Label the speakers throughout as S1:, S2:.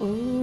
S1: Ooh.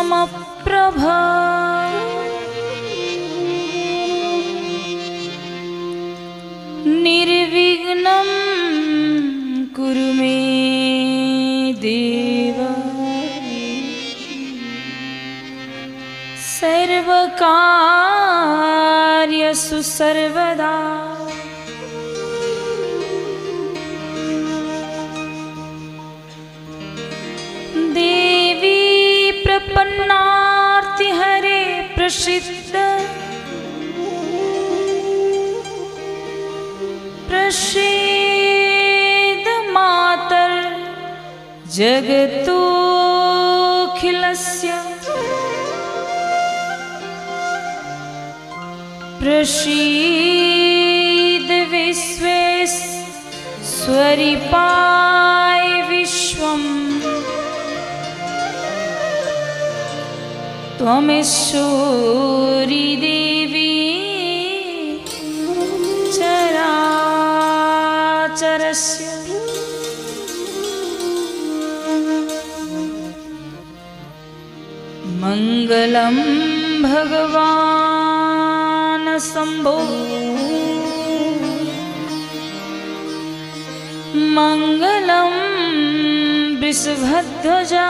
S1: कोटिसूर्यसमप्रभा निर्विघ्नं कुरु मे देव। सर्वकार्यसु सर्वदा प्रसीद मातर् जगतोऽखिलस्य। प्रसीद विश्वेश्वरिपाय देवी चराचरस्य मङ्गलं भगवान् शम्भो मङ्गलं वृषभध्वजा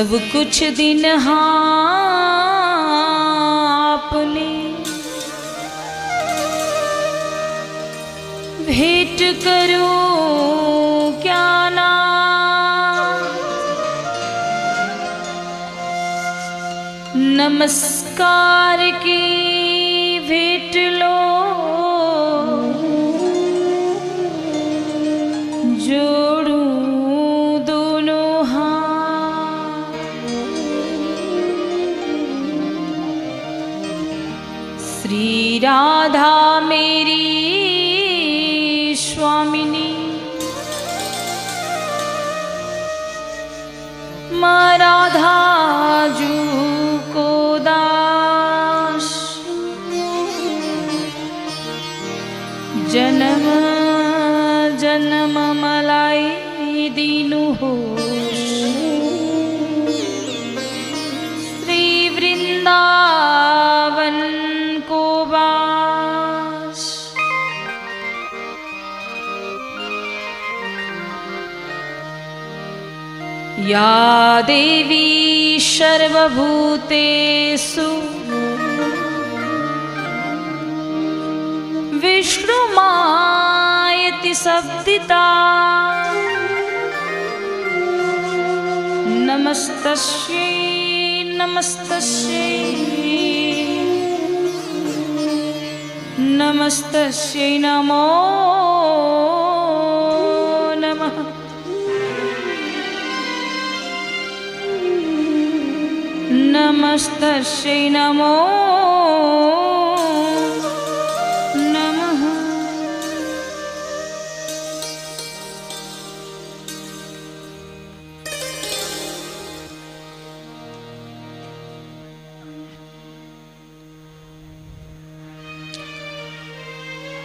S1: सब कुछ दिन आपने भेंट करो क्या ना नमस्कार की राधा मेरी स्वामिनी। माँ जू या देवी सर्वभूतेषु। विष्णुमायति शब्दिता नमस्तस्यै नमस्तस्यै। नमस्तस्यै नमो नमस्तस्यै नमो नमः।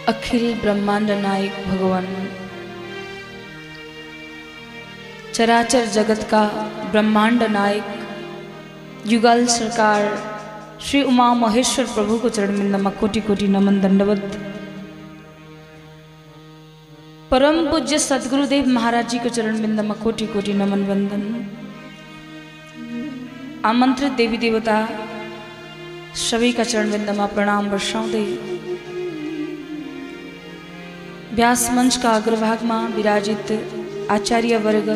S1: अखिल ब्रह्मांड नायक भगवान चराचर जगत का ब्रह्मांड नायक युगल सरकार, श्री उमा महेश्वर प्रभु को चरण बिंदमा कोटि कोटि नमन, दंडवत। परम पूज्य सदगुरुदेव महाराज जी को चरण बिंदमा कोटि कोटि नमन, वंदन। आमंत्रित देवी देवता, सभी का चरण बिंदमा प्रणाम वर्षाउँदै व्यास मंच का अग्रभाग में विराजित आचार्य वर्ग,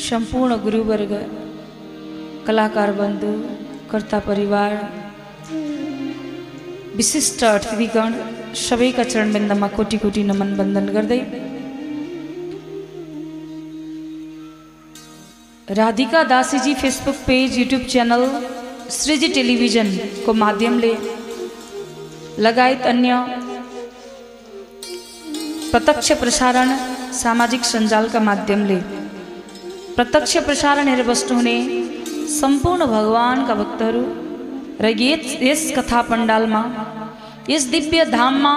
S1: संपूर्ण गुरुवर्ग कलाकार बंधु, कर्ता परिवार, विशिष्ट अतिथिगण सबैका चरणबिन्दमा कोटि कोटि नमन वन्दन गर्दै Radhika Dasiji Facebook page YouTube channel Shriji टेलिभिजनको माध्यमले लगायत अन्य प्रत्यक्ष प्रसारण, सामाजिक सञ्जालका माध्यमले प्रत्यक्ष प्रसारण हेरेर बस्नुहुने सम्पूर्ण भगवान्का भक्तहरू र यस यस कथा पण्डालमा यस दिव्य धाममा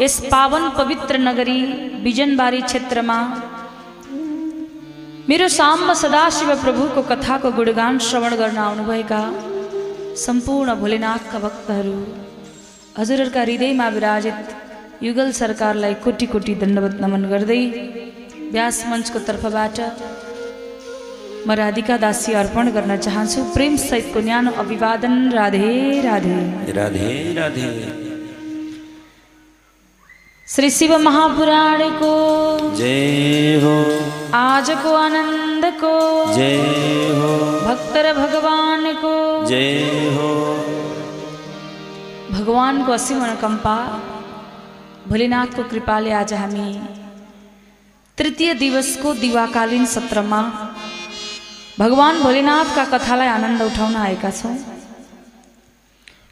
S1: यस पावन पवित्र नगरी बिजनबारी क्षेत्रमा। मेरो साम्ब सदाशिव प्रभुको कथाको गुणगान श्रवण गर्न आउनुभएका सम्पूर्ण भोलेनाथका भक्तहरू हजुरहरूका हृदयमा विराजित युगल सरकारलाई कोटि कोटि दण्डवत नमन गर्दै व्यास मञ्चको तर्फबाट म राधिका दासी अर्पण गर्न चाहन्छु। प्रेम सहितको न्यानो अभिवादन। राधे राधे।
S2: राधे राधे।
S1: श्री शिव महापुराणको
S2: जय हो।
S1: आजको आनन्दको
S2: जय हो।
S1: भक्त र भगवानको
S2: जय हो।
S1: भगवानको असीम अनुकम्पा भोलेनाथको कृपाले आज हामी तृतीय दिवसको दिवाकालीन सत्रमा भगवान् भोलेनाथका कथालाई आनन्द उठाउन आएका छौँ।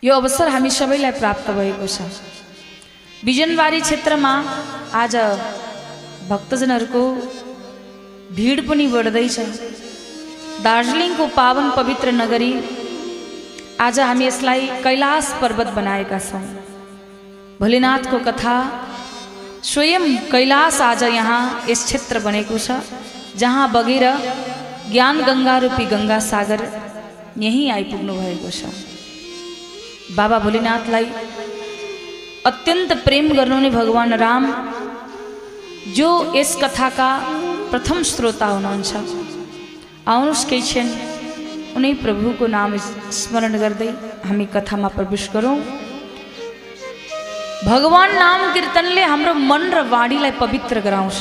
S1: यो अवसर हामी सबैलाई प्राप्त भएको छ। बिजनबारी क्षेत्रमा आज भक्तजनहरूको भिड पनि बढ्दैछ। दार्जिलिङको पावन पवित्र नगरी आज हामी यसलाई कैलाश पर्वत बनाएका छौँ। भोलेनाथको कथा स्वयं कैलाश आज यहाँ यस क्षेत्र बनेको छ जहाँ बगेर ज्ञान गङ्गा रूपी गङ्गा सागर यहीँ आइपुग्नु भएको छ। बाबा भोलेनाथलाई अत्यन्त प्रेम गर्नुहुने भगवान् राम जो यस कथाका प्रथम श्रोता हुनुहुन्छ। आउनुहोस् केही क्षण उनै प्रभुको नाम स्मरण गर्दै हामी कथामा प्रवेश गरौँ। भगवान् नाम कीर्तनले हाम्रो मन र वाणीलाई पवित्र गराउँछ।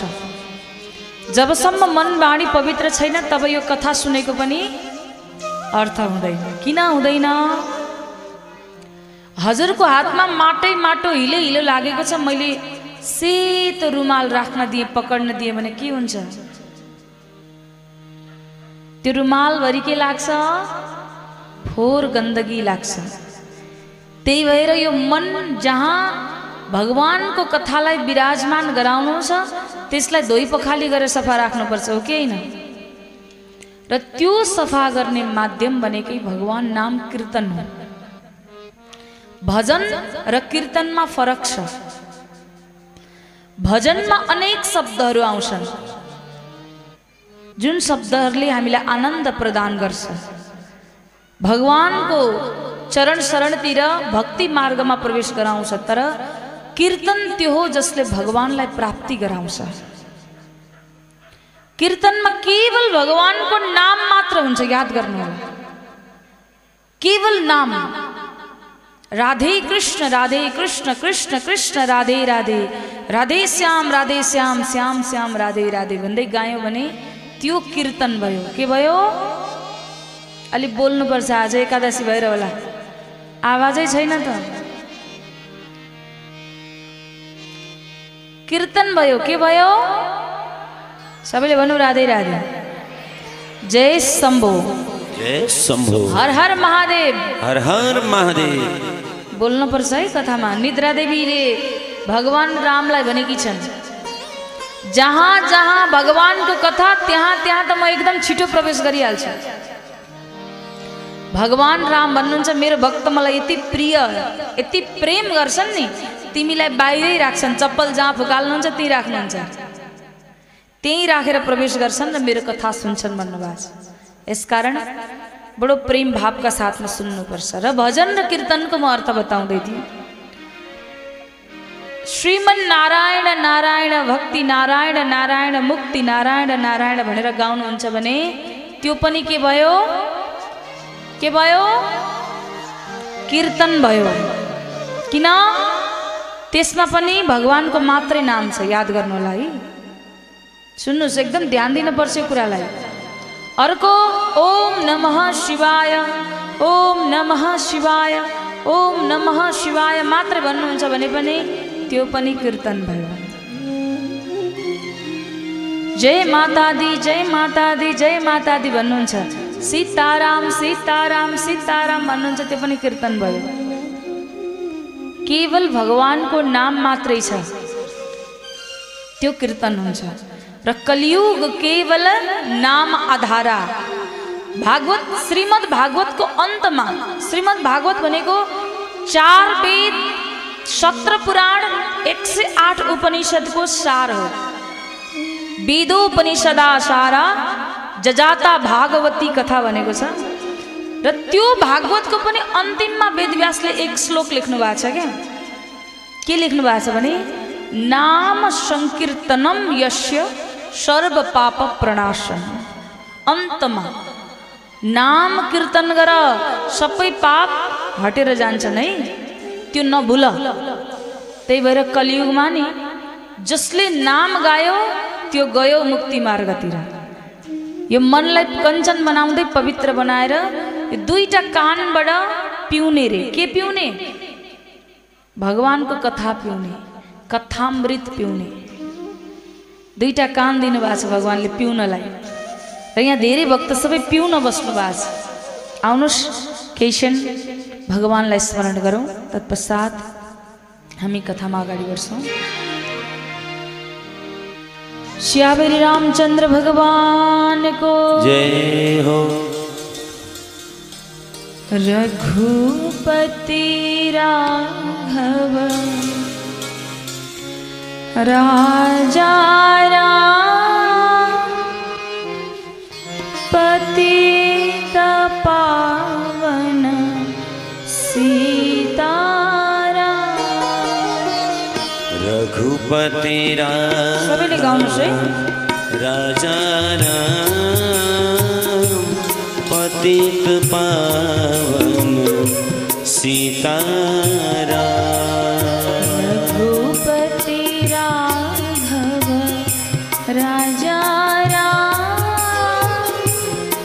S1: जबसम्म मन वाणी पवित्र छैन तब यो कथा सुनेको पनि अर्थ हुँदैन। किन हुँदैन? हजुरको हातमा माटै माटो हिले हिलो लागेको छ मैले सेतो रुमाल राख्न दिएँ पकड्न दिएँ भने के हुन्छ? त्यो रुमालभरि के लाग्छ? फोहोर गन्दगी लाग्छ। त्यही भएर यो मन जहाँ भगवान्को कथालाई विराजमान गराउनु छ त्यसलाई धोइ पखाली गरेर सफा राख्नुपर्छ हो कि होइन? र त्यो सफा गर्ने माध्यम भनेकै भगवान् नाम कीर्तन हो। भजन र कीर्तनमा फरक छ। भजनमा अनेक शब्दहरू आउँछन्। जुन शब्दहरूले हामीलाई आनन्द प्रदान गर्छ। भगवानको चरण शरणतिर भक्ति मार्गमा प्रवेश गराउँछ तर कीर्तन त्यो हो जसले भगवानलाई प्राप्ति गराउँछ। कीर्तनमा केवल भगवानको नाम मात्र हुन्छ याद गर्नु होला केवल नाम। राधे कृष्ण राधे कृष्ण कृष्ण कृष्ण राधे राधे। राधे श्याम राधे श्याम श्याम श्याम राधे राधे। भन्दै गायौँ भने त्यो कीर्तन भयो। के भयो? अलिक बोल्नुपर्छ आज एकादशी भएर होला। आवाजै छैन त। कीर्तन भयो। के भयो? सबैले भन्नु राधे राधे। जय शम्भो
S2: जय शम्भो
S1: हर हर महादेव।
S2: हर हर महादेव।
S1: बोल्नुपर्छ है कथामा निद्रा देवीले भगवान रामलाई भनेकी छन्। जहाँ जहाँ भगवानको कथा त्यहाँ त्यहाँ त म एकदम छिटो प्रवेश गरिहाल्छु। भगवान राम भन्नुहुन्छ मेरो भक्त मलाई यति प्रिय यति प्रेम गर्छन् नि तिमीलाई बाहिरै राख्छन् चप्पल जहाँ फुकाल्नुहुन्छ त्यहीँ राख्नुहुन्छ। त्यहीँ राखेर प्रवेश गर्छन् र मेरो कथा सुन्छन् भन्नुभएको छ। यसकारण बडो प्रेम भावका साथमा सुन्नुपर्छ। र भजन र कीर्तनको म अर्थ बताउँदै थिएँ। श्रीमन नारायण नारायण भक्ति नारायण नारायण मुक्ति नारायण नारायण भनेर गाउनुहुन्छ भने त्यो पनि के भयो? के भयो? कीर्तन भयो। किन? त्यसमा पनि भगवानको मात्रै नाम छ याद गर्नु होला है। सुन्नुहोस् एकदम ध्यान दिनुपर्छ कुरालाई। अर्को ओम नमः शिवाय ओम नमः शिवाय ओम नमः शिवाय मात्र भन्नुहुन्छ भने पनि त्यो पनि कीर्तन भयो। जय माता दी जय माता दी जय माता दी भन्नुहुन्छ। सीताराम सीताराम सीताराम भन्नुहुन्छ त्यो पनि कीर्तन भयो। केवल भगवानको नाम मात्रै छ। त्यो कीर्तन हुन्छ। र कलियुग केवल नाम आधारा। भागवत श्रीमद् भागवतको अन्तमा श्रीमद् भागवत भनेको चार वेद सत्र पुराण एक सय आठ उपनिषदको सार हो। वेदोपनिषदा सारा जजाता भागवती कथा भनेको छ। र त्यो भागवतको पनि अन्तिममा वेदव्यासले एक श्लोक लेख्नु भएको छ क्या? के लेख्नु भएको छ भने नाम सङ्कीर्तनम यस्य सर्व पाप प्रणाशन अन्तमा नाम कीर्तन गर सबै पाप हटेर जान्छन् है। त्यो नभुल। त्यही भएर कलियुगमा नि जसले नाम गायो त्यो गयो मुक्ति मार्गतिर यो मनलाई कञ्चन बनाउँदै पवित्र बनाएर यो दुईटा कानबाट पिउने रे। के पिउने? भगवानको कथा पिउने कथामृत पिउने। दुईटा कान दिनुभएको छ भगवान्ले पिउनलाई। र यहाँ धेरै भक्त सबै पिउन बस्नु भएको छ। आउनुहोस् केही क्षण भगवान्लाई स्मरण गरौँ। तत्पश्चात हामी कथामा अगाडि बढ्छौँ। श्यावरी रामचन्द्र भगवानको
S2: जय हो।
S1: रघुपति राघव राजा राम पतित पावन सीताराम सबैले है
S2: राजा राम पतित पावन सीताराम
S1: रघुपति राघव राजा राम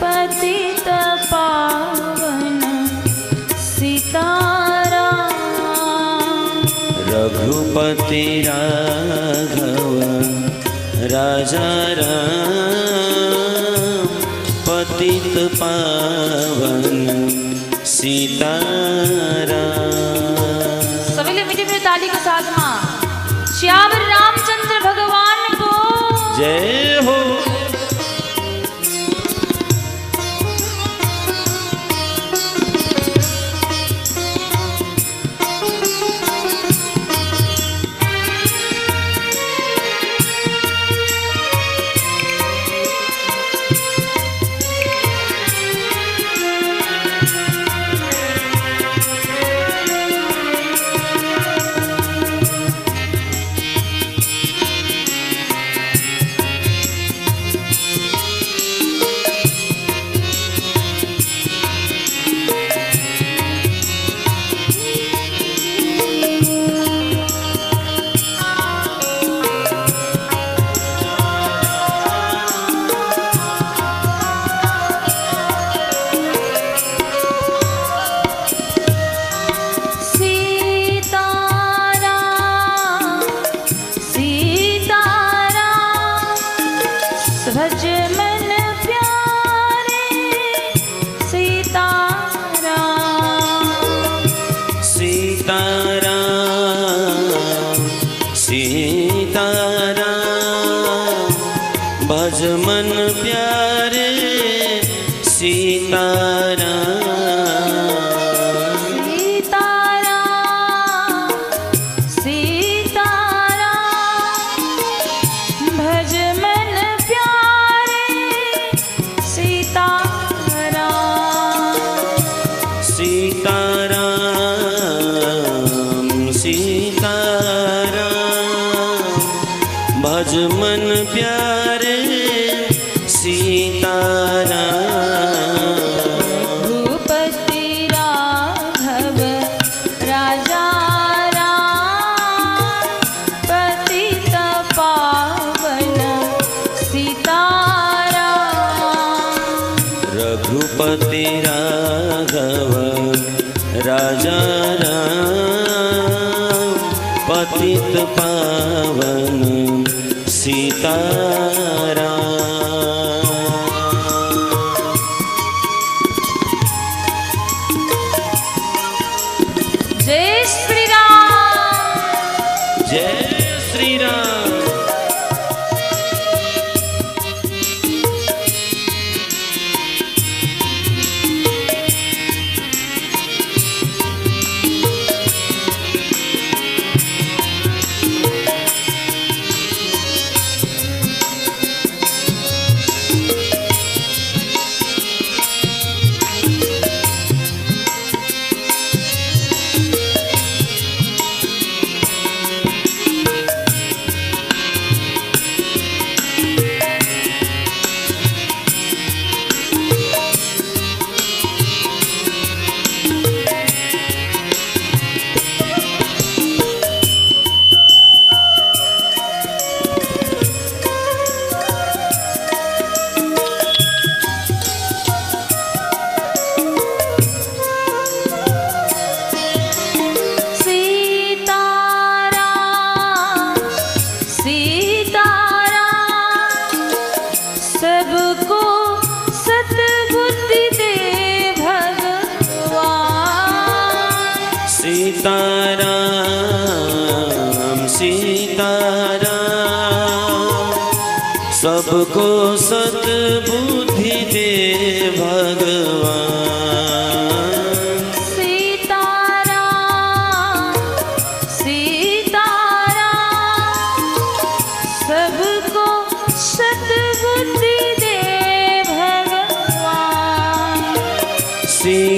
S1: पतित पावन सीताराम
S2: रघुपति राजा राम पतित पावन सीताराम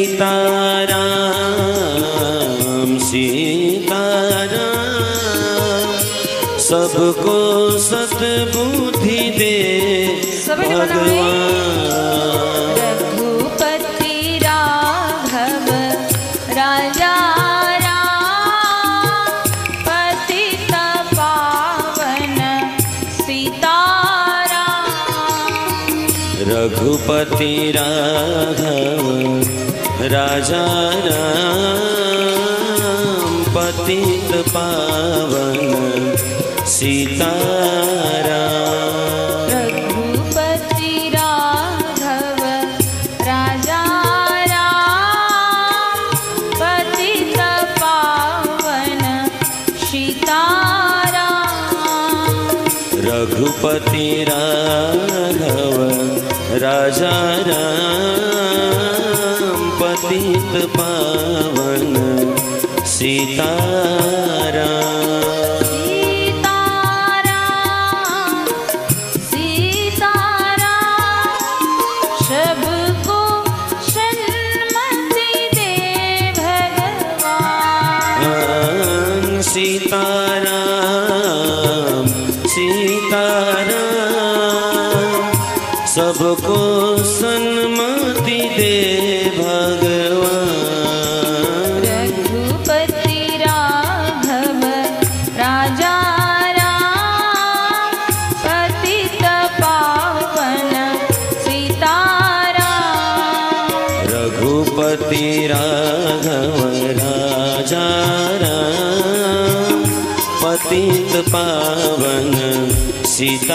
S1: सीताराम सीताराम
S2: सबको सतबुद्धि दे भगवान। रघुपति राघव राजा रा पति पन सीतारा
S1: रघुपति राघव राजा पति त पावन सीतारा
S2: रघुपति राघव राजा राम पतित पावन
S1: सीतारा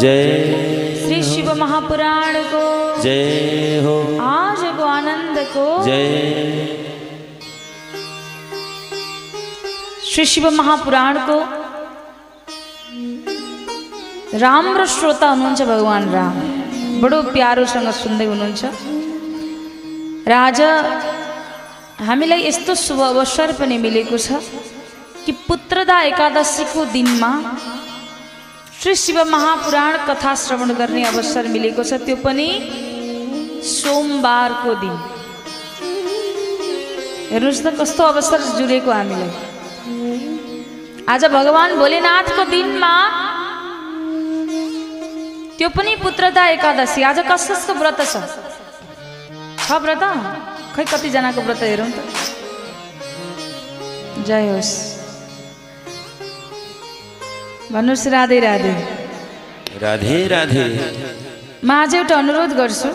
S2: जय
S1: श्री शिव महापुराण को
S2: जय हो।
S1: आज को आनंद को।
S2: जय।
S1: श्री शिव महापुराणको राम्रो श्रोता हुनुहुन्छ भगवान् राम। बडो प्यारोसँग सुन्दै हुनुहुन्छ। र आज हामीलाई यस्तो शुभ अवसर पनि मिलेको छ कि पुत्रदा एकादशीको दिनमा श्री शिव महापुराण कथा श्रवण गर्ने अवसर मिलेको छ। त्यो पनि सोमबारको दिन। हेर्नुहोस् त कस्तो अवसर जुरेको हामीलाई। आज भगवान् भोलेनाथको दिनमा त्यो पनि पुत्रदा एकादशी। आज कस कसको व्रत छ? छ व्रत? खै कतिजनाको व्रत हेरौँ त? जय होस्। भन्नुहोस् राधे राधे।
S2: राधे राधे।
S1: म आज एउटा अनुरोध गर्छु।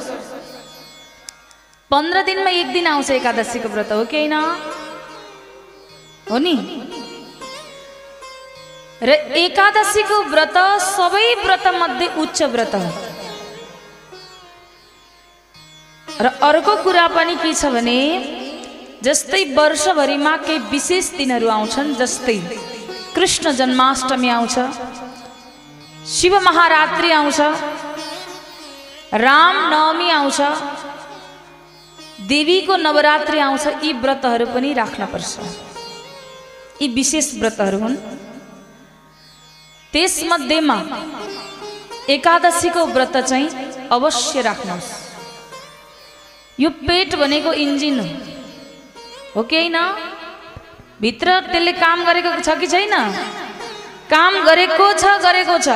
S1: पन्ध्र दिनमा एक दिन आउँछ एकादशीको व्रत हो कि होइन? हो नि? र एकादशीको व्रत सबै व्रत मध्ये उच्च व्रत हो। र अर्को कुरा पनि के छ भने जस्तै वर्षभरिमा केही विशेष दिनहरू आउँछन् जस्तै। कृष्ण जन्माष्टमी आउँछ। शिव महारात्रि आउँछ। राम नवमी आउँछ। देवीको नवरात्रि आउँछ। यी व्रतहरू पनि राख्नपर्छ यी विशेष व्रतहरू हुन्। त्यसमध्येमा एकादशीको व्रत चाहिँ अवश्य राख्नुहोस्। यो पेट भनेको इन्जिन हो। हो कि होइन? भित्र त्यसले काम गरेको छ कि छैन? काम गरेको छ गरेको छ।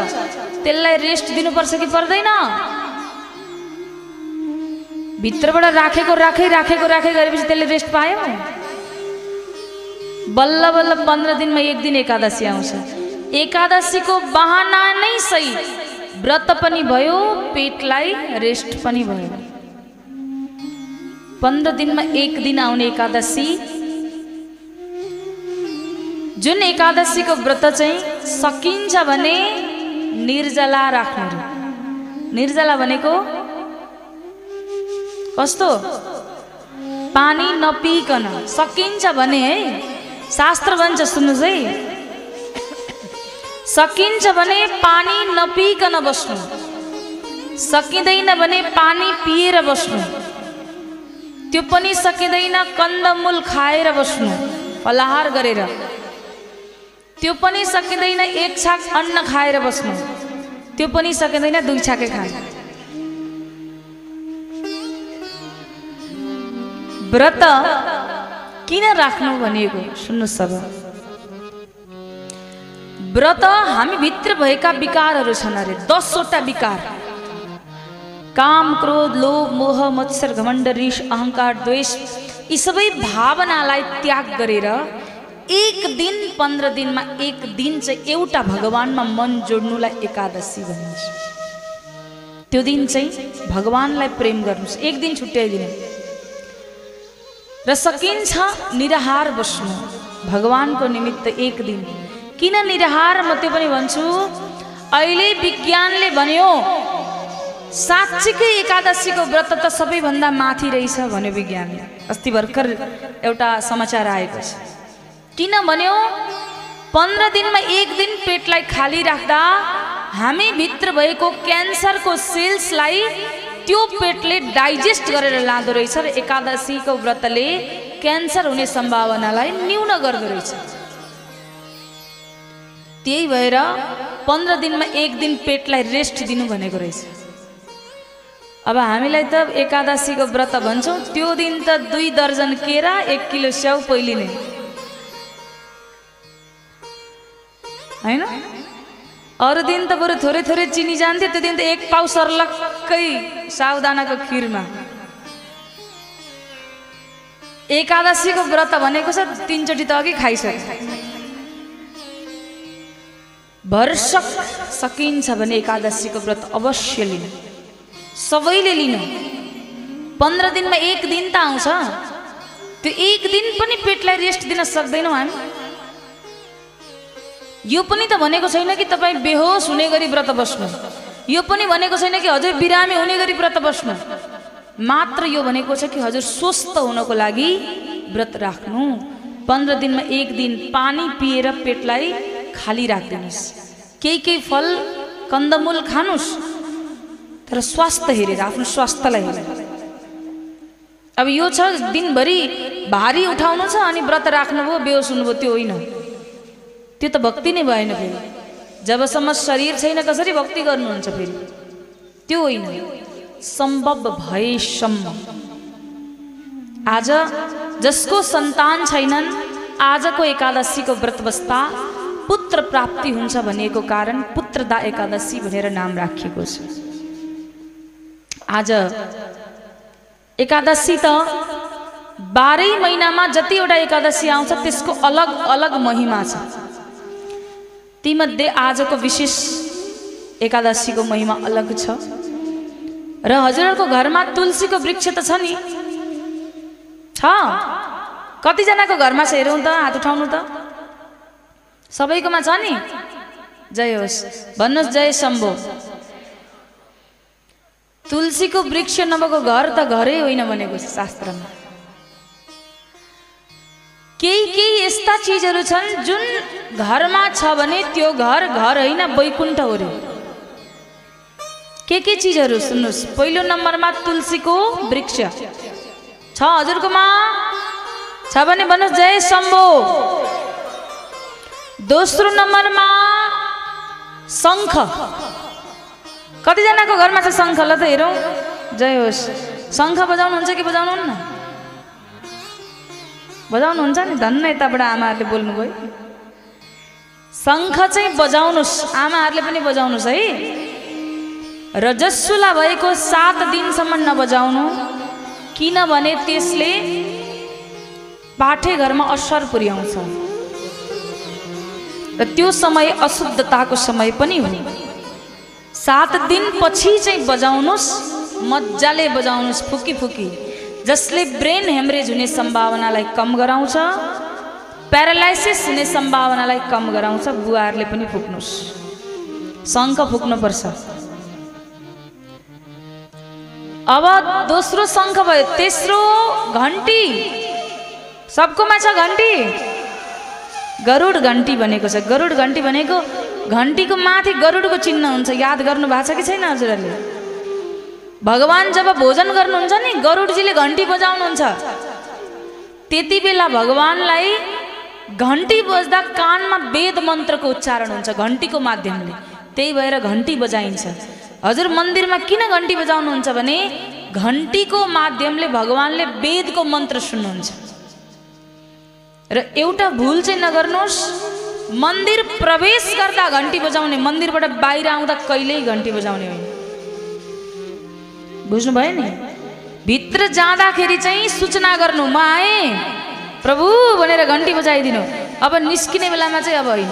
S1: त्यसलाई रेस्ट दिनुपर्छ कि पर्दैन? भित्रबाट राखेको राखै राखेको राखै गरेपछि त्यसले रेस्ट पायो? बल्ल बल्ल पन्ध्र दिनमा एक दिन एकादशी आउँछ। एकादशीको बहाना नै सही। व्रत पनि भयो पेटलाई रेस्ट पनि भयो। पन्ध्र दिनमा एक दिन आउने एकादशी। जुन एकादशीको व्रत चाहिँ सकिन्छ भने निर्जला राख्नु। निर्जला भनेको कस्तो? पानी नपिकन। सकिन्छ भने है? शास्त्र भन्छ सुन्नुहोस् है? सकिन्छ भने पानी नपिकन बस्नु। सकिँदैन भने पानी पिएर बस्नु। त्यो पनि सकिँदैन कन्दमूल खाएर बस्नु। फलाहार गरेर। त्यो पनि सकिँदैन एक छाक अन्न खाएर बस्नु। त्यो पनि सकिँदैन दुई छाके खानु। व्रत किन राख्नु भनिएको? सुन्नुहोस् अब व्रत हामीभित्र भएका विकारहरू छन् अरे दसवटा विकार। काम क्रोध लोभ मोह मत्सर घमण्ड रिस अहङ्कार द्वेष यी सबै भावनालाई त्याग गरेर एक दिन पन्ध्र दिनमा एक दिन चाहिँ एउटा भगवान्मा मन जोड्नुलाई एकादशी भनिन्छ। त्यो दिन चाहिँ भगवान्लाई प्रेम गर्नुहोस्। एक दिन छुट्याइदिनु र सकिन्छ निराहार बस्नु। भगवान्को निमित्त एक दिन। किन निराहार? म त्यो पनि भन्छु। अहिले विज्ञानले भन्यो साँच्चीकै एकादशीको व्रत त सबैभन्दा माथि रहेछ भन्यो विज्ञानले। अस्ति भर्खर एउटा समाचार आएको छ किन भन्यो? पन्ध्र दिनमा एक दिन पेटलाई खाली राख्दा हामी भित्र भएको क्यान्सरको सेल्सलाई त्यो पेटले डाइजेस्ट गरेर लाँदो रहेछ र एकादशीको व्रतले क्यान्सर हुने सम्भावनालाई न्यून गर्दो रहेछ। त्यही भएर पन्ध्र दिनमा एक दिन पेटलाई रेस्ट दिनु भनेको रहेछ। अब हामीलाई त एकादशीको व्रत भन्छौँ त्यो दिन त दुई दर्जन केरा एक किलो स्याउ पहिलिने होइन? अरू दिन त बरु थोरै थोरै चिनी जान्थ्यो त्यो दिन त एक पाउ सर्लक्कै साउदानाको खिरमा। एकादशीको व्रत भनेको छ तिनचोटि त अघि खाइसक्यो भरसक सकिन्छ भने एकादशीको व्रत अवश्य लिनु। सबैले लिनु। पन्ध्र दिनमा एक दिन त आउँछ। त्यो एक दिन पनि पेटलाई रेस्ट दिन सक्दैनौँ हामी। यो पनि त भनेको छैन कि तपाईँ बेहोस हुने गरी व्रत बस्नु। यो पनि भनेको छैन कि हजुर बिरामी हुने गरी व्रत बस्नु। मात्र यो भनेको छ कि हजुर स्वस्थ हुनको लागि व्रत राख्नु। पन्ध्र दिनमा एक दिन पानी पिएर पेटलाई खाली राखिदिनुहोस्। केही केही फल कन्दमूल खानुहोस्। तर स्वास्थ्य हेरेर आफ्नो स्वास्थ्यलाई हेरेर। अब यो छ दिनभरि भारी उठाउनु छ अनि व्रत राख्नुभयो बेहोस हुनुभयो त्यो होइन। त्यो त भक्ति नै भएन फेरि। जबसम्म शरीर छैन कसरी भक्ति गर्नुहुन्छ फेरि? त्यो होइन। सम्भव भएसम्म आज जसको सन्तान छैनन् आजको एकादशीको व्रत बस्दा पुत्र प्राप्ति हुन्छ भनिएको कारण पुत्रदा एकादशी भनेर नाम राखिएको छ। आज एकादशी त बाह्रै महिनामा जतिवटा एकादशी आउँछ त्यसको अलग अलग महिमा छ। तीमध्ये आजको विशेष एकादशीको महिमा अलग छ। र हजुरहरूको घरमा तुलसीको वृक्ष त छ नि। छ। कतिजनाको घरमा छ हेरौँ त हात उठाउनु त। सबैकोमा छ नि। जय होस्। भन्नुहोस् जय शम्भो। तुलसीको वृक्ष नभएको घर त घरै होइन भनेको शास्त्रमा। केही केही यस्ता चिजहरू छन् जुन घरमा छ भने त्यो घर घर होइन वैकुण्ठ हो रे। के के चिजहरू सुन्नुहोस्? पहिलो नम्बरमा तुलसीको वृक्ष। छ हजुरकोमा? छ भने भन्नुहोस् जय शम्भो। दोस्रो नम्बरमा शङ्ख। कतिजनाको घरमा छ शङ्ख? ल त हेरौँ। जय होस्। शङ्ख बजाउनुहुन्छ कि बजाउनुहुन्न? बजाउनुहुन्छ नि? धन्न यताबाट आमाहरूले बोल्नुभयो। शङ्ख चाहिँ बजाउनुहोस् आमाहरूले पनि बजाउनुहोस् है। रजस्वला भएको सात दिनसम्म नबजाउनु। किनभने त्यसले पाठे घरमा असर पुर्याउँछ। र त्यो समय अशुद्धताको समय पनि हो। सात दिनपछि चाहिँ बजाउनुहोस् मजाले बजाउनुहोस् फुकी फुकी। जसले ब्रेन हेमरेज हुने सम्भावनालाई कम गराउँछ प्यारालाइसिस हुने सम्भावनालाई कम गराउँछ बुवाहरूले पनि फुक्नुहोस्। शङ्ख फुक्नुपर्छ। अब दोस्रो शङ्ख भयो तेस्रो घन्टी। सबकोमा छ घन्टी। गरुड घन्टी भनेको छ। गरुड घन्टी भनेको घन्टीको माथि गरुडको चिन्ह हुन्छ। याद गर्नु भएको छ कि छैन हजुरहरूले? भगवान् जब भोजन गर्नुहुन्छ नि गरुडजीले घन्टी बजाउनुहुन्छ। त्यति बेला भगवान्लाई घन्टी बज्दा कानमा वेद मन्त्रको उच्चारण हुन्छ घन्टीको माध्यमले। त्यही भएर घन्टी बजाइन्छ। हजुर मन्दिरमा किन घन्टी बजाउनुहुन्छ भने घन्टीको माध्यमले भगवान्ले वेदको मन्त्र सुन्नुहुन्छ। र एउटा भुल चाहिँ नगर्नुहोस् मन्दिर प्रवेश गर्दा घन्टी बजाउने मन्दिरबाट बाहिर आउँदा कहिल्यै घन्टी बजाउने होइन। बुझ्नुभयो नि? भित्र जाँदाखेरि चाहिँ सूचना गर्नु म आएँ प्रभु भनेर घन्टी बजाइदिनु। अब निस्किने बेलामा चाहिँ अब होइन।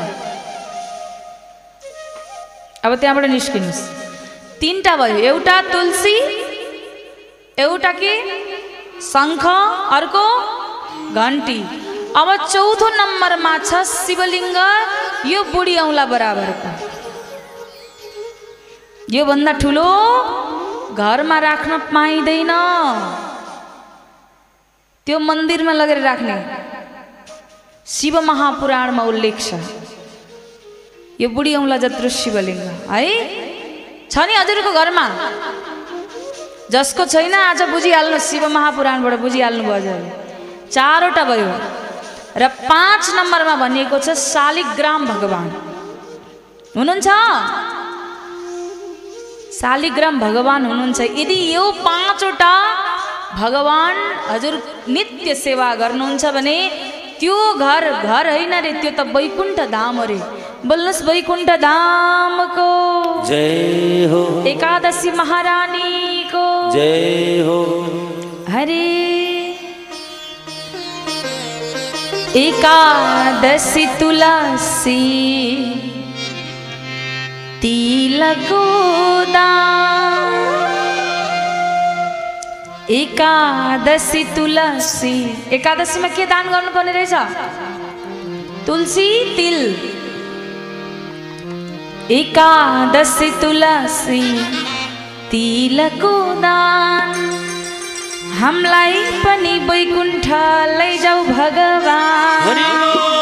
S1: अब त्यहाँबाट निस्किनुहोस्। तिनवटा भयो। एउटा तुलसी एउटा के? शङ्ख अर्को घन्टी। अब चौथो नम्बरमा छ शिवलिङ्ग। यो बुढी औँला बराबरको। योभन्दा ठुलो घरमा राख्न पाइँदैन। त्यो मन्दिरमा लगेर राख्ने। शिव महापुराणमा उल्लेख छ। यो बुढी औँला जत्रो शिवलिङ्ग है? छ नि हजुरको घरमा? जसको छैन आज बुझिहाल्नु शिव महापुराणबाट बुझिहाल्नु भयो हजुर। चारवटा भयो। र पाँच नम्बरमा भनिएको छ शालिग्राम भगवान्। हुनुहुन्छ? शालिग्राम भगवान् हुनुहुन्छ। यदि यो पाँचवटा भगवान् हजुर नित्य सेवा गर्नुहुन्छ भने त्यो घर घर होइन रे त्यो त वैकुण्ठ धाम अरे बोल्नुहोस् वैकुण्ठ धामको।
S2: जय हो।
S1: एकादशी महारानीको।
S2: जय हो।
S1: हरे। एकादशी तुलसी। तिलको दान एकादशी तुलसी। एकादशीमा के दान गर्नुपर्ने रहेछ? तुलसी तिल। एकादशी तुलसी तिलको दान हामीलाई पनि वैकुण्ठ लैजाऊ भगवान्।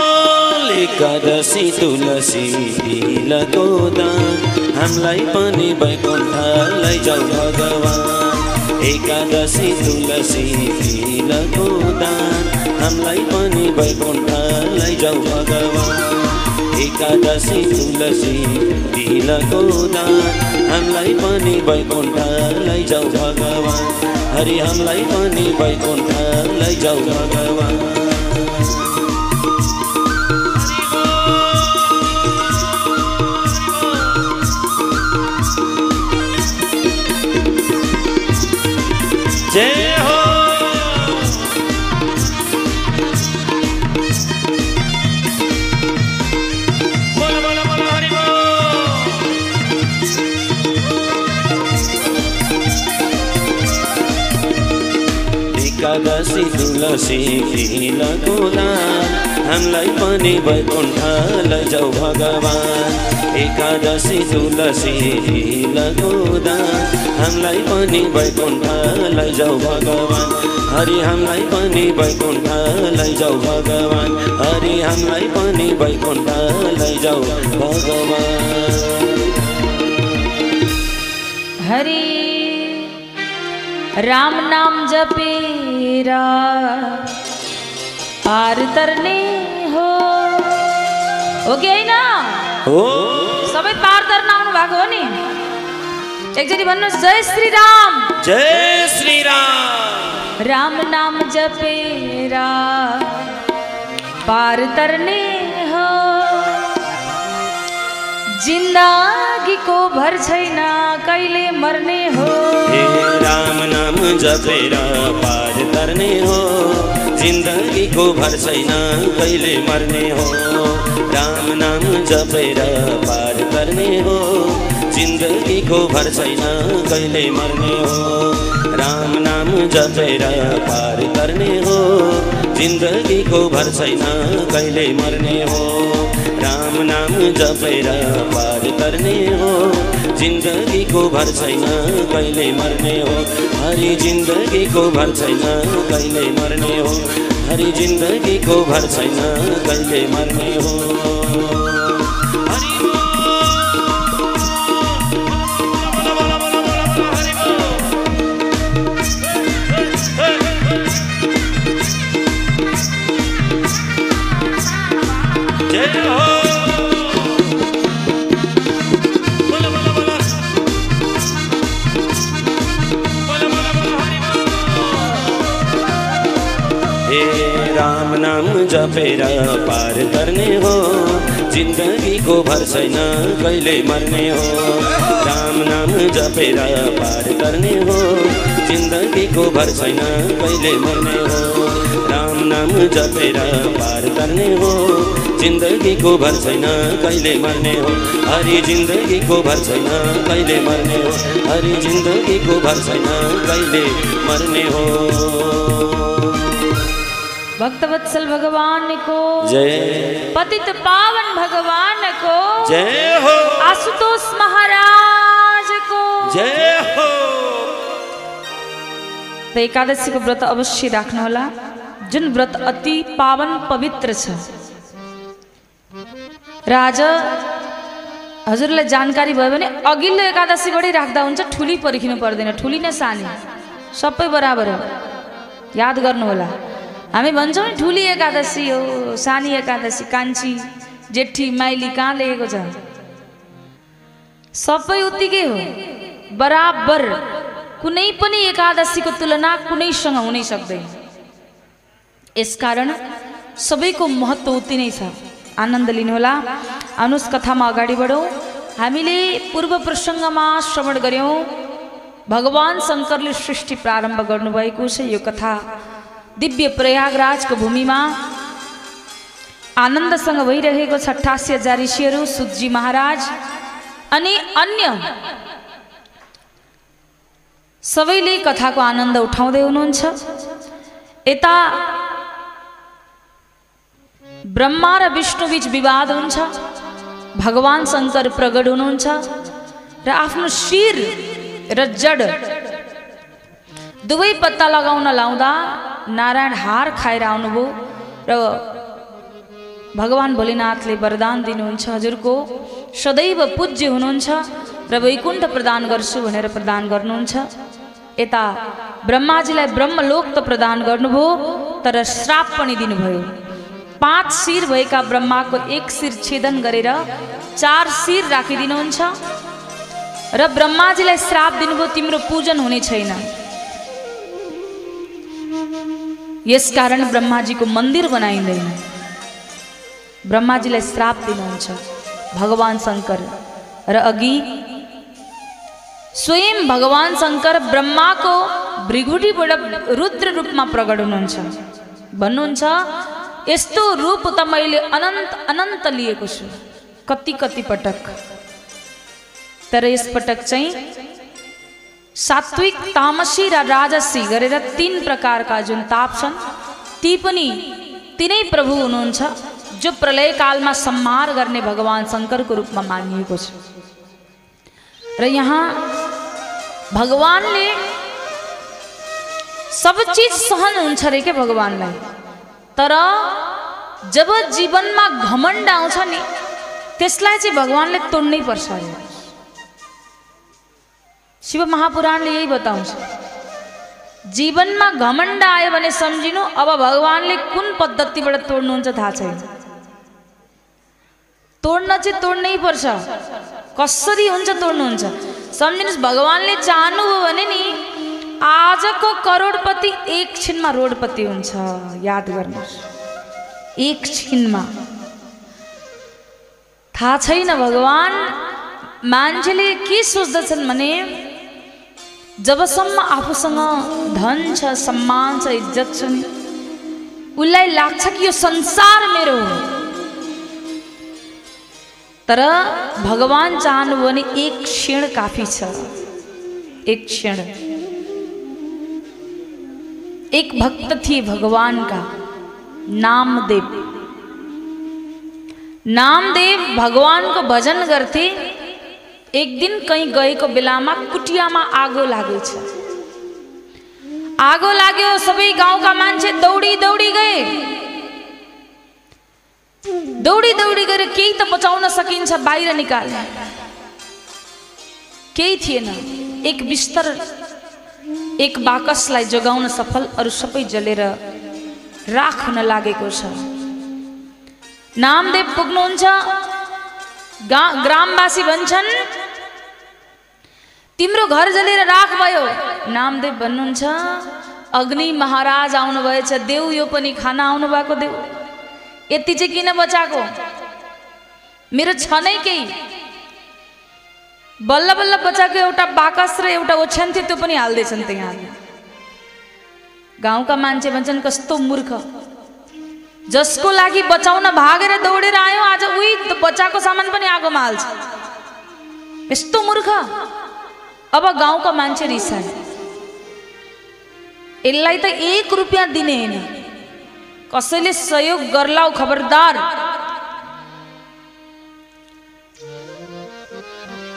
S2: एकादशी तुलसी तिलको दान हामीलाई पनि वैकुण्ठ लैजाऊ भगवान। एकादशी तुलसी तिलको दान हामीलाई पनि वैकुण्ठ लैजाऊ भगवान। एकादशी तुलसी तिलको दान हामीलाई पनि वैकुण्ठ लैजाऊ भगवान। हरि हामीलाई पनि वैकुण्ठ लैजाऊ भगवान। दान हामीलाई पनि वैकुण्ठ लैजाऊ भगवान। एकादशी तुलसी दान हामीलाई पनि वैकुण्ठ लैजाऊ भगवान। हरि हामीलाई पनि वैकुण्ठ लैजाऊ भगवान। हरि हामीलाई पनि वैकुण्ठ लैजाऊ भगवान।
S1: हरे राम नाम जपेरा पार तरने हो। हो कि होइन
S2: हो।
S1: सबै पार तर्न आउनु भएको हो नि? एकचोटि भन्नुहोस् जय श्री राम
S2: जय श्री राम
S1: राम नाम जपेरा। पार तरने जिन्दगीको भर छैन कहिले मर्ने हो।
S2: हे राम नाम जपेर पार गर्ने हो। जिन्दगीको भर छैन कहिले मर्ने हो। राम नाम जपेर पार गर्ने हो। जिन्दगीको भर छैन कहिले मर्ने हो। राम नाम जपेर पार गर्ने हो। जिन्दगीको भर छैन कहिले मर्ने हो। राम नाम जपेर पार गर्ने हो। जिन्दगीको भर छैन कहिले मर्ने हो। हरि जिन्दगीको भर छैन कहिले मर्ने हो। हरि जिन्दगीको भर छैन कहिले मर्ने हो। हरि जपेर पार गर्ने हो। जिन्दगीको भर छैन कहिले मर्ने हो। राम नाम जपेर पार गर्ने हो। जिन्दगीको भर छैन कहिले मर्ने हो। राम नाम जपेर पार गर्ने हो। जिन्दगीको भर छैन कहिले मर्ने हो। हरि जिन्दगीको भर छैन कहिले मर्ने हो। हरि जिन्दगीको भर छैन कहिले मर्ने हो।
S1: भक्तवत्सल भगवान को।
S2: जय।
S1: पतित पावन भगवान को।
S2: जय हो।
S1: आशुतोष महाराज को।
S2: जय हो।
S1: त एकादशीको व्रत अवश्य राख्नुहोला जुन व्रत अति पावन पवित्र छ। र आज हजुरलाई जानकारी भयो भने अघिल्लो एकादशीबाटै राख्दा हुन्छ ठुली पर्खिनु पर्दैन ठुली न सानी। सबै बराबर हो। याद गर्नुहोला। हामी भन्छौँ नि ठुली एकादशी हो सानी एकादशी कान्छी जेठी माइली कहाँ लेखेको छ? सबै उत्तिकै हो। बराबर। कुनै पनि एकादशीको तुलना कुनैसँग हुनै सक्दैन। यसकारण सबैको महत्त्व उति नै छ। आनन्द लिनुहोला। आउनुहोस् कथामा अगाडि बढौँ। हामीले पूर्व प्रसङ्गमा श्रवण गऱ्यौँ। भगवान् शङ्करले सृष्टि प्रारम्भ गर्नुभएको छ। यो कथा दिव्य प्रयागराजको भूमिमा। आनन्दसँग भइरहेको छ अठासी हजार ऋषिहरू सुतजी महाराज। अनि अन्य सबैले कथाको आनन्द उठाउँदै हुनुहुन्छ। यता ब्रह्मा र विष्णुबीच विवाद हुन्छ। भगवान् शङ्कर प्रगट हुनुहुन्छ। र आफ्नो शिर र जड दुवै पत्ता लगाउन लाउँदा नारायण हार खाएर आउनुभयो र भगवान् भोलेनाथले वरदान दिनुहुन्छ। हजुरको सदैव पूज्य हुनुहुन्छ र वैकुण्ठ प्रदान गर्छु भनेर प्रदान गर्नुहुन्छ। यता ब्रह्माजीलाई ब्रह्मलोक त प्रदान गर्नुभयो तर श्राप पनि दिनुभयो। पाँच शिर भएका ब्रह्माको एक शिर छेदन गरेर चार शिर राखिदिनुहुन्छ। र ब्रह्माजीलाई श्राप दिनुभयो तिम्रो पूजन हुने छैन। यसकारण ब्रह्माजीको मन्दिर बनाइँदैन। ब्रह्माजीलाई श्राप दिनुहुन्छ भगवान् शङ्कर र अघि स्वयं भगवान् शङ्कर ब्रह्माको भृगुटीबाट रुद्र रूपमा प्रकट हुनुहुन्छ। भन्नुहुन्छ यस्तो रूप त मैले अनन्त अनन्त लिएको छु। कति कति पटक। तर यसपटक चाहिँ सात्विक तामसी र राजसी गरेर तिन प्रकारका जुन ताप छन् ती पनि तिनै प्रभु हुनुहुन्छ जो प्रलयकालमा सम्हार गर्ने भगवान् शङ्करको रूपमा मानिएको छ। र यहाँ भगवान्ले सब चिज सहन हुन्छ अरे क्या भगवान्लाई? तर जब जीवनमा घमण्ड आउँछ नि त्यसलाई चाहिँ भगवान्ले तोड्नै पर्छ अरे शिव महापुराणले यही बताउँछ जीवनमा घमण्ड आयो भने सम्झिनु अब भगवान्ले कुन पद्धतिबाट तोड्नुहुन्छ थाहा छैन तोड्न चाहिँ तोड्नै पर्छ कसरी हुन्छ तोड्नुहुन्छ सम्झिनुहोस् भगवान्ले चाहनुभयो भने नि आजको करोडपति एक छिनमा रोडपति हुन्छ याद गर्नुहोस् एक छिनमा थाहा छैन भगवान् मान्छेले के सोच्दछन् भने जबसम्म आफूसँग धन छ सम्मान छ इज्जत छ नि उसलाई लाग्छ कि यो संसार मेरो हो? तर भगवान् चाहनुभयो भने एक क्षण काफी छ। एक क्षण। एक भक्त थिए भगवानका। नामदेव। नामदेव भगवानको भजन गर्थे। एक दिन कहीँ गएको बेलामा कुटियामा आगो लागेछ आगो लाग्यो सबै गाउँका मान्छे दौडी दौडी गए। दौडी दौडी गएर केही त बचाउन सकिन्छ बाहिर निकाले। केही थिएन। एक बिस्तर एक बाकसलाई जोगाउन सफल अरू सबै जलेर राख हुन लागेको छ। नामदेव पुग्नुहुन्छ। ग्रामवासी भन्छन् तिम्रो घर जलेर राख भयो। नामदेव भन्नुहुन्छ अग्नि महाराज आउनुभएछ देऊ यो पनि खाना आउनु भएको देऊ। यति चाहिँ किन बचाएको? मेरो छ नै केही। बल्ल बल्ल बचाएको एउटा बाकस र एउटा ओछ्यान थियो त्यो पनि हाल्दैछन् त्यहाँ। गाउँका मान्छे भन्छन् कस्तो मूर्ख। जसको लागि बचाउन भागेर दौडेर आयो आज उही बचाएको सामान पनि आगोमा हाल्छ। यस्तो मूर्ख। अब गाउँका मान्छे रिसाए। यसलाई त एक रुपियाँ दिने होइन। कसैले सहयोग गर्लाउ खबरदार।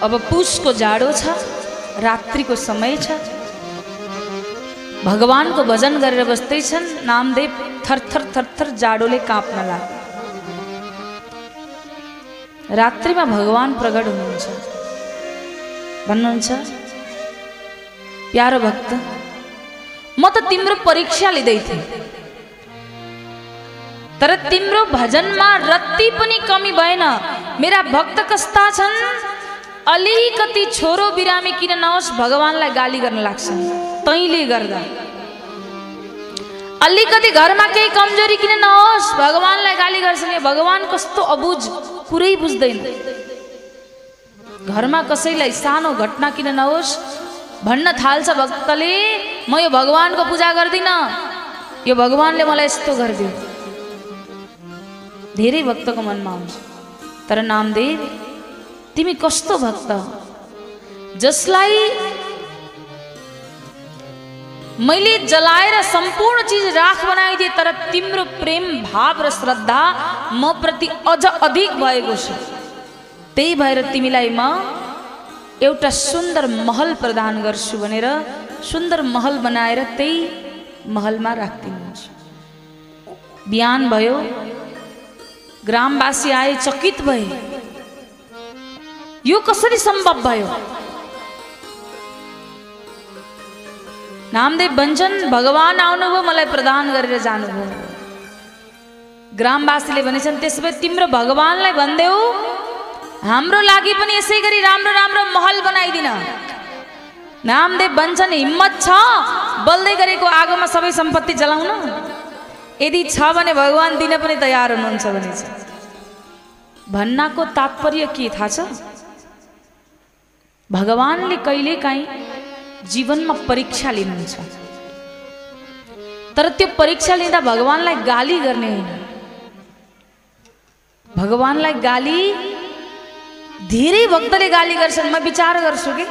S1: अब पुसको जाडो छ रात्रिको समय छ। भगवानको भजन गरेर बस्दैछन् नामदेव थरथर थरथर जाडोले काँप्न लाग्यो रात्रिमा भगवान् प्रगट हुनुहुन्छ। भन्नुहुन्छ प्यारो भक्त म त तिम्रो परीक्षा लिँदै थिएँ। तर तिम्रो भजनमा रत्ती पनि कमी भएन। मेरा भक्त कस्ता छन्? अलिकति छोरो बिरामी किन नहोस् भगवान्लाई गाली गर्न लाग्छ। तैँले गर्दा। अलिकति घरमा केही कमजोरी किन नहोस् भगवान्लाई गाली गर्छन्। यो भगवान् कस्तो अबुझ कुरै बुझ्दैन। घरमा कसैलाई सानो घटना किन नहोस् भन्न थाल्छ भक्तले म यो भगवान्को पूजा गर्दिनँ। यो भगवान्ले मलाई यस्तो गरिदियो। धेरै भक्तको मनमा आउँछ। तर नामदेव तिमी कस्तो भक्त? जसलाई मैले जलाएर सम्पूर्ण चिज राख बनाइदिएँ तर तिम्रो प्रेम भाव र श्रद्धा म प्रति अझ अधिक भएको छ। त्यही भएर तिमीलाई म एउटा सुन्दर महल प्रदान गर्छु भनेर सुन्दर महल बनाएर त्यही महलमा राखिदिनुहुन्छ। बिहान भयो ग्रामवासी आए चकित भए। यो कसरी सम्भव भयो? नामदेव भन्छन् भगवान् आउनुभयो मलाई प्रदान गरेर जानुभयो। ग्रामवासीले भनेछन् त्यसो भए तिम्रो भगवान्लाई भनिदेऊ। हाम्रो लागि पनि यसै गरी राम्रो राम्रो महल बनाइदिन। नामदेव भन्छन् हिम्मत छ बल्दै गरेको आगोमा सबै सम्पत्ति जलाउन। यदि छ भने भगवान् दिन पनि तयार हुनुहुन्छ भने भन्नाको तात्पर्य के थाहा छ? भगवान्ले कहिलेकाहीँ जीवनमा परीक्षा लिनुहुन्छ। तर त्यो परीक्षा लिँदा भगवान्लाई गाली गर्ने होइन। भगवान्लाई गाली धेरै भक्तले गाली गर्छन्। म विचार गर्छु कि?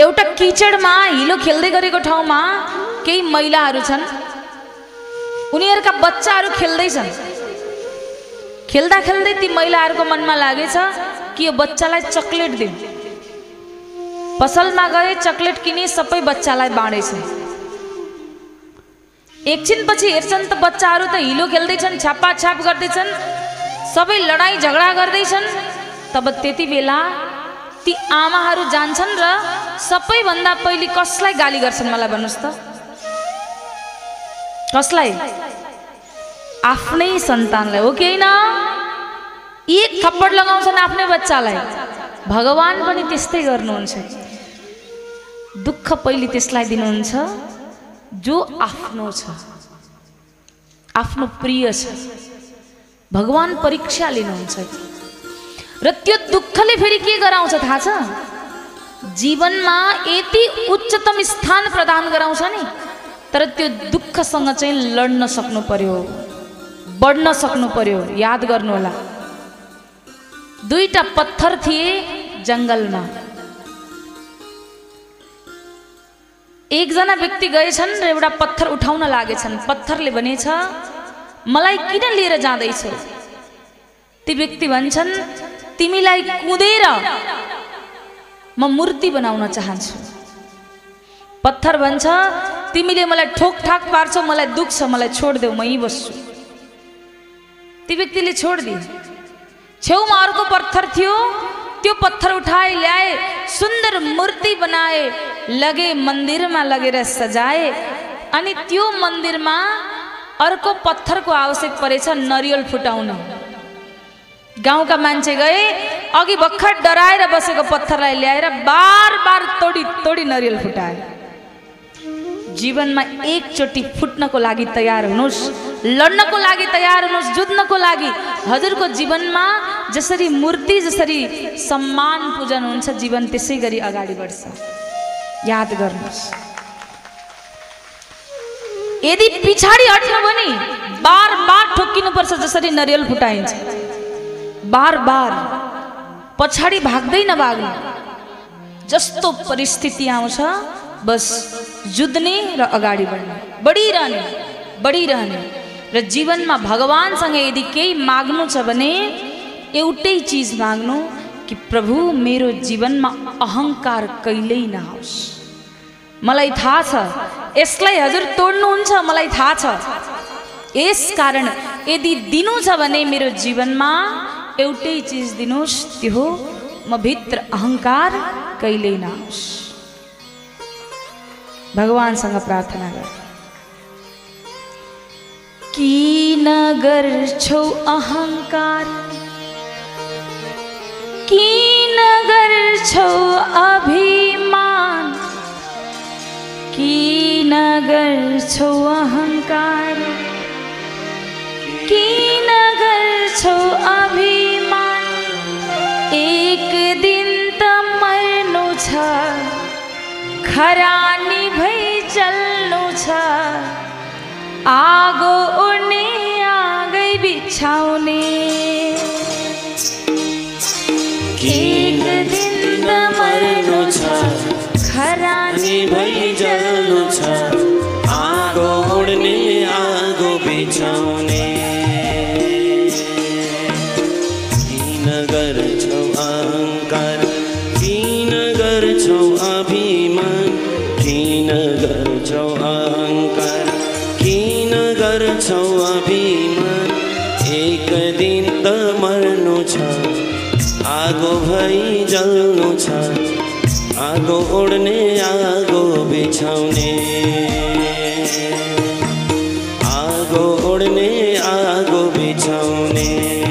S1: एउटा किचडमा हिलो खेल्दै गरेको ठाउँमा केही महिलाहरू छन्। उनीहरूका बच्चाहरू खेल्दैछन्। खेल्दा खेल्दै ती महिलाहरूको मनमा लागेछ कि यो बच्चालाई चक्लेट दिउँ। पसलमा गए चक्लेट किने सबै बच्चालाई बाँडेछ एकछिनपछि हेर्छन् त बच्चाहरू त हिलो खेल्दैछन् छापाछाप गर्दैछन् सबै लडाइँ झगडा गर्दैछन्। तब त्यति बेला ती आमाहरू जान्छन् र सबैभन्दा पहिले कसलाई गाली गर्छन् मलाई भन्नुहोस् त? कसलाई? आफ्नै सन्तानलाई हो कि होइन? एक थप्पड लगाउँछन् आफ्नै बच्चालाई। भगवान् पनि त्यस्तै गर्नुहुन्छ। दुःख पहिले त्यसलाई दिनुहुन्छ जो आफ्नो छ आफ्नो प्रिय छ। भगवान् परीक्षा लिनुहुन्छ। र त्यो दुःखले फेरि के गराउँछ थाहा छ? जीवनमा यति उच्चतम स्थान प्रदान गराउँछ नि तर त्यो दुःखसँग चाहिँ लड्न सक्नु पर्यो बढ्न सक्नु पर्यो याद गर्नु होला दुईटा पत्थर थिए जङ्गलमा। एकजना व्यक्ति गएछन् र एउटा पत्थर उठाउन लागेछन् पत्थरले भनेछ मलाई किन लिएर जाँदैछौ? ती व्यक्ति भन्छन् तिमीलाई कुदेर म मूर्ति बनाउन चाहन्छु। पत्थर भन्छ तिमीले मलाई ठोकठाक पार्छौ मलाई दुख्छ मलाई छोडिदेऊ म यहीँ बस्छु। ती व्यक्तिले छोडिदिए। छेउमा अर्को पत्थर थियो त्यो पत्थर उठाए ल्याए सुन्दर मूर्ति बनाए लगे मन्दिरमा लगेर सजाए अनि त्यो मन्दिरमा अर्को पत्थरको आवश्यक परेछ नरिवल फुटाउन। गाउँका मान्छे गए अघि भर्खर डराएर बसेको पत्थरलाई ल्याएर बार बार तोडी तोडी नरिवल फुटाए। जीवनमा एकचोटि फुट्नको लागि तयार हुनुहोस् लड्नको लागि तयार हुनुहोस् जुझ्नको लागि। हजुरको जीवनमा जसरी मूर्ति जसरी सम्मान पूजन हुन्छ जीवन त्यसै गरी अगाडि बढ्छ। याद गर्नुहोस्। यदि पछाडि हट्नु भने बार बार ठोक्किनुपर्छ जसरी नरिवल फुटाइन्छ। बार बार पछाडि भाग्दै नभाग्नु जस्तो परिस्थिति आउँछ बस जुझ्ने र अगाडि बढ्ने। बढिरहने बढिरहने। र जीवनमा भगवान्सँग यदि केही माग्नु छ भने एउटै चिज माग्नु कि प्रभु मेरो जीवनमा अहङ्कार कहिल्यै नहोस् मलाई थाहा छ यसलाई हजुर तोड्नुहुन्छ मलाई थाहा छ। यस कारण यदि दिनु छ भने मेरो जीवनमा एउटै चिज तिहो मित्र अहंकार कैले नाश भगवान संग प्रार्थना कर। की नगर छो अहंकार। की नगर छो
S2: अभिमान। की नगर छो अहंकार। की नगर छो
S1: अभिमान। एक दिन त मर्नु छ। खरानी भई चल्नु छ। आगो उनी आगै बिछाउने।
S2: एक दिन त मर्नु छ। खरानी भई जल्नु छ। बुझाउने आगो ओढ्ने
S1: आगो बिछाउने।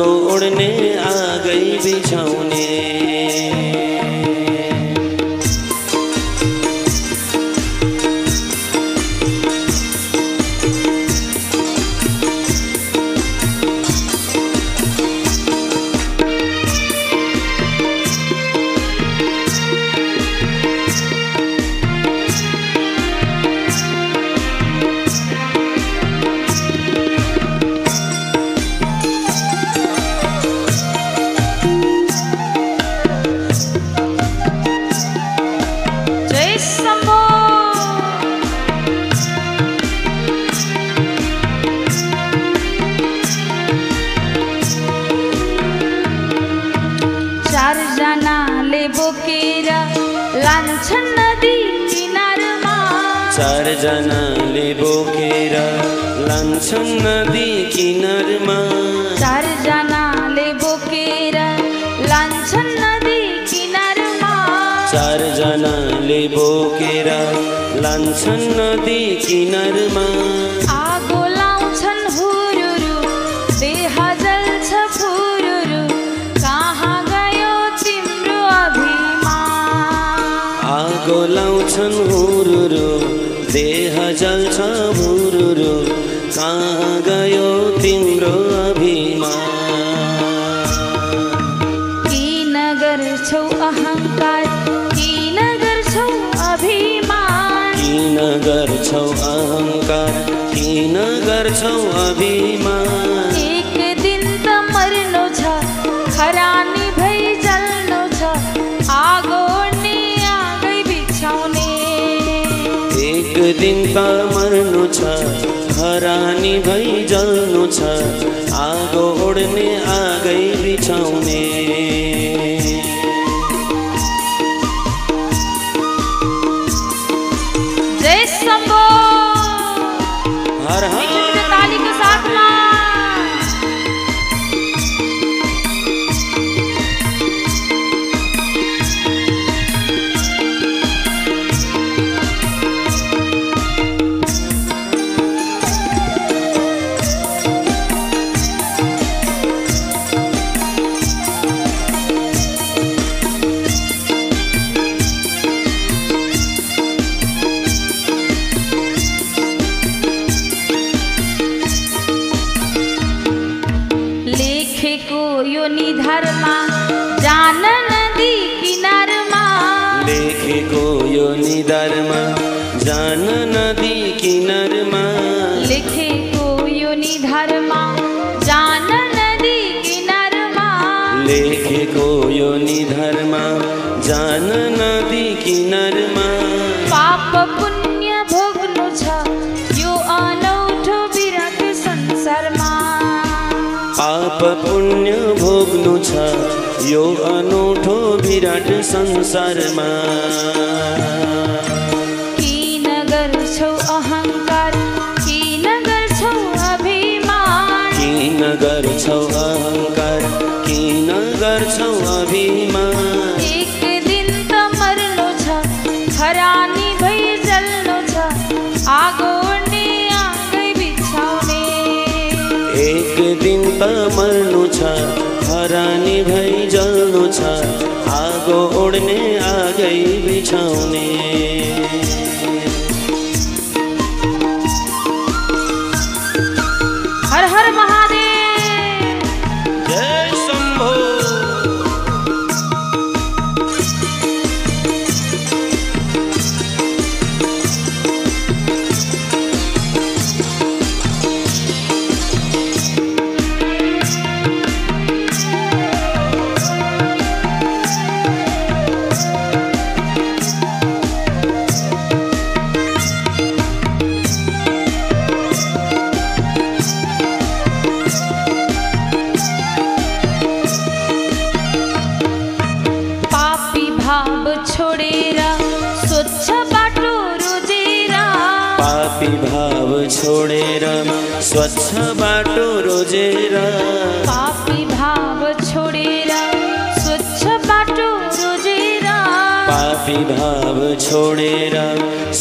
S2: उड़ने
S1: आ गई बिछौने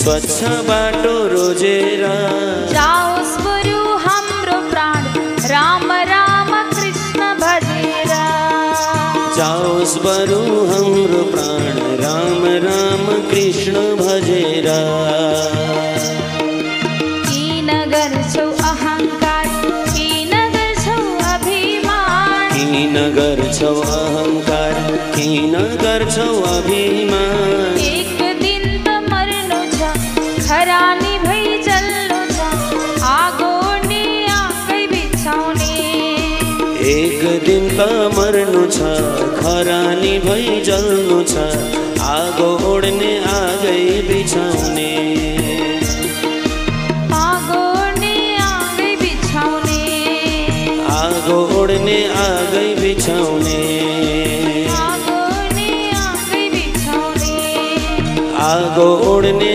S1: स्वच्छ बाटो रोजेर जाओस् बरु हाम्रो प्राण। राम राम कृष्ण भजेर
S2: जाओस् बरु हाम्रो प्राण। राम राम कृष्ण भजेर
S1: किन गर्छौ अहङ्कार किन गर्छौ अभिमान।
S2: किन गर्छौ अहङ्कार किन गर्छौ अभिमान।
S1: त मर्नु छ खरानी भई जल्नु छ आगो ओड्ने आगै बिछाउने।
S2: आगो ओड्ने आगै बिछाउने।
S1: आगो ओड्ने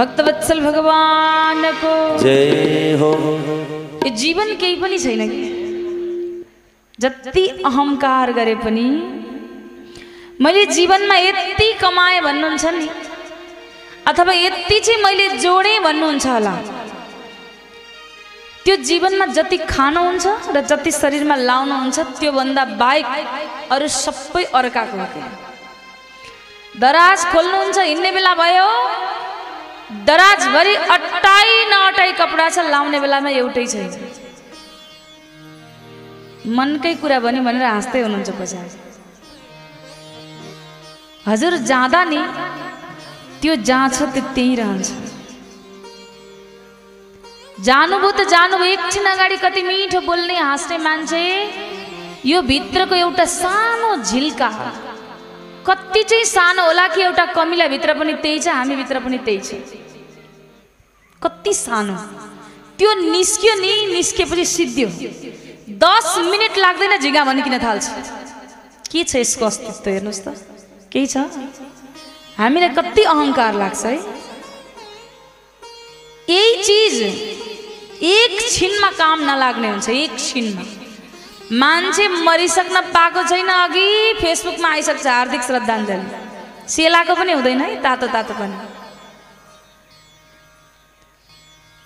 S1: भक्तवत्सल भगवानको
S2: जय हो
S1: यो जीवन केही पनि छैन कि जति अहङ्कार गरे पनि मैले जीवनमा यति कमाएँ भन्नुहुन्छ नि अथवा यति चाहिँ मैले जोडेँ भन्नुहुन्छ होला त्यो जीवनमा जति खानुहुन्छ र जति शरीरमा लाउनुहुन्छ त्योभन्दा बाहेक अरू सबै अर्काको दराज खोल्नुहुन्छ हिँड्ने बेला भयो दराजभरि अट्टाइ नअटाइ कपडा छ लाउने बेलामा एउटै छैन। मनकै कुरा भने भनेर हाँस्दै हुनुहुन्छ पछाडि। हजुर जाँदा नि। त्यो जहाँ छ त्यो त्यहीँ रहन्छ। जानुभयो त जानुभयो एकछिन अगाडि कति मिठो बोल्ने हाँस्ने मान्छे। यो भित्रको एउटा सानो झिल्का। कति चाहिँ सानो होला कि एउटा कमिला भित्र पनि त्यही छ हामीभित्र पनि त्यही छ? कति सानो? त्यो निस्क्यो नि निस्केपछि सिद्धियो। दस मिनट लाग्दैन झिगा भनिकिन थाल्छ। के छ यसको अस्तित्व हेर्नुहोस् त। केही छ? हामीलाई कति अहङ्कार लाग्छ है? यही चिज एक छिनमा काम नलाग्ने हुन्छ एक छिनमा। मान्छे मरिसक्न पाएको छैन अघि फेसबुकमा आइसक्छ हार्दिक श्रद्धाञ्जली। सेलाको पनि हुँदैन है तातो तातो पनि।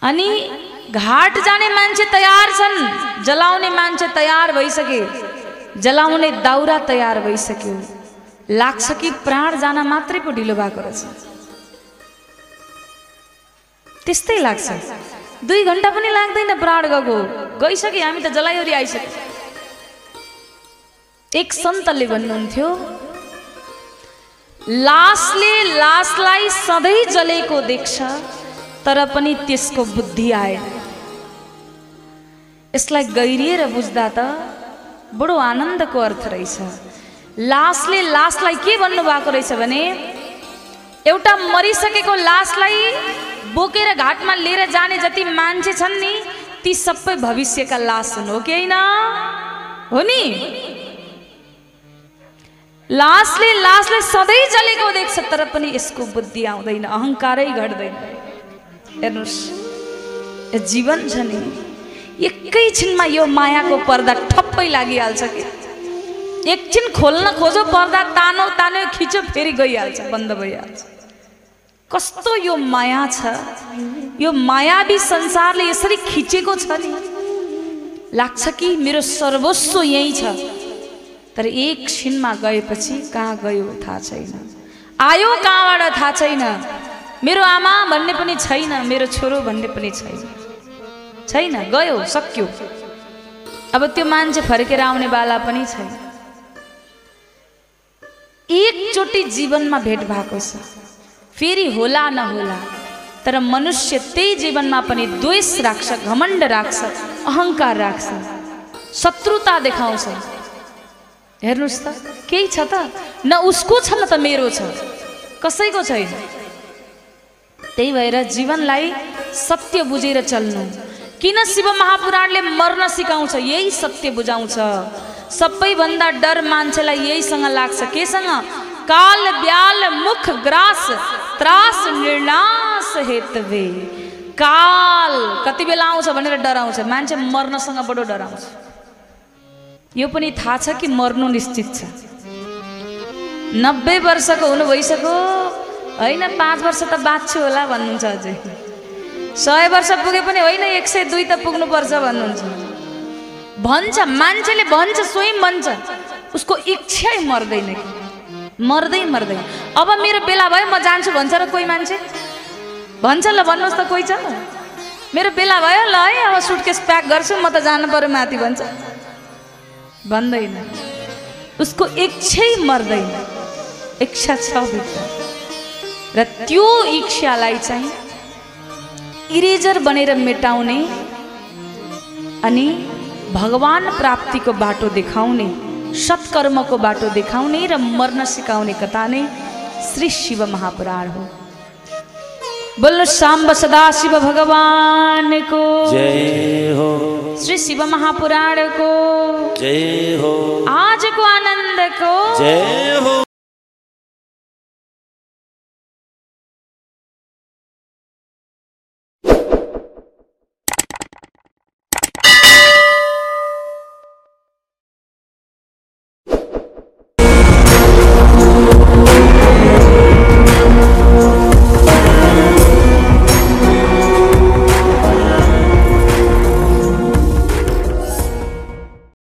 S1: अनि घाट जाने मान्छे तयार छन् जलाउने मान्छे तयार भइसके। जलाउने दाउरा तयार भइसक्यो। लाग्छ कि प्राण जान मात्रै पो ढिलो भएको रहेछ। त्यस्तै लाग्छ। दुई घन्टा पनि लाग्दैन प्राण गएको। गइसक्यो हामी त जलाइवरी आइसक्यो। एक सन्तले भन्नुहुन्थ्यो लासले लासलाई सधैँ जलेको देख्छ तर पनि त्यसको बुद्धि आएन। यसलाई गहिरिएर बुझ्दा त बडो आनन्दको अर्थ रहेछ। लासले लासलाई के भन्नुभएको रहेछ भने एउटा मरिसकेको लासलाई बोकेर घाटमा लिएर जाने जति मान्छे छन् नि ती सबै भविष्यका लास हुन् हो कि होइन? हो नि? लासले लासले सधैँ जलेको देख्छ तर पनि यसको बुद्धि आउँदैन अहङ्कारै घट्दैन। हेर्नुहोस् जीवन छ नि एकैछिनमा यो मायाको पर्दा ठप्पै लागिहाल्छ कि? एकछिन खोल्न खोजो पर्दा तानो तानो खिचो फेरि गइहाल्छ बन्द भइहाल्छ। कस्तो यो माया छ? यो मायावी संसारले यसरी खिचेको छ नि। लाग्छ कि मेरो सर्वस्व यहीँ छ? तर एकछिनमा गएपछि कहाँ गयो थाहा छैन। आयो कहाँबाट थाहा छैन। मेरो आमा भन्ने पनि छैन मेरो छोरो भन्ने पनि छैन। छैन गयो सक्यो। अब त्यो मान्छे फर्केर आउने बाला पनि छैन। एकचोटि जीवनमा भेट भएको छ। फेरि होला नहोला तर मनुष्य त्यही जीवनमा पनि द्वेष राख्छ घमण्ड राख्छ अहङ्कार राख्छ शत्रुता देखाउँछ। हेर्नुहोस् त केही छ त? न उसको छ न त मेरो छ। कसैको छैन। त्यही भएर जीवनलाई सत्य बुझेर चल्नु। किन शिव महापुराणले मर्न सिकाउँछ? यही सत्य बुझाउँछ। सबैभन्दा डर मान्छेलाई यहीसँग लाग्छ। केसँग? काल ब्याल मुख ग्रास त्रास निर्नाश हेतवे। काल कति बेला आउँछ भनेर डराउँछ। मान्छे मर्नसँग बडो डराउँछ। यो पनि थाहा छ कि मर्नु निश्चित छ? नब्बे वर्षको हुनु भइसक्यो। होइन पाँच वर्ष त बाँच्छु होला भन्नुहुन्छ अझै। सय वर्ष पुगे पनि होइन एक सय दुई त पुग्नुपर्छ भन्नुहुन्छ। भन्छ मान्छेले भन्छ स्वयं भन्छ। उसको इच्छै मर्दैन कि? मर्दै मर्दैन। अब मेरो बेला भयो म जान्छु भन्छ र कोही मान्छे? भन्छ ल भन्नुहोस् त कोही छ? मेरो बेला भयो ल है अब सुटकेस प्याक गर्छु म त जानु पऱ्यो माथि भन्छ। भन्दैन उसको इच्छै मर्दैन इच्छा छ भित्र। र त्यो इच्छालाई चाहिँ इरेजर बनेर मेटाउने अनि भगवान प्राप्तिको बाटो देखाउने सत्कर्मको बाटो देखाउने र मर्न सिकाउने कथा नै श्री शिव महापुराण हो। बोल्नु साम्ब सदाशिव भगवानको
S2: जय हो।
S1: श्री शिव महापुराणको
S2: जय हो।
S1: आजको आनन्दको
S2: जय हो।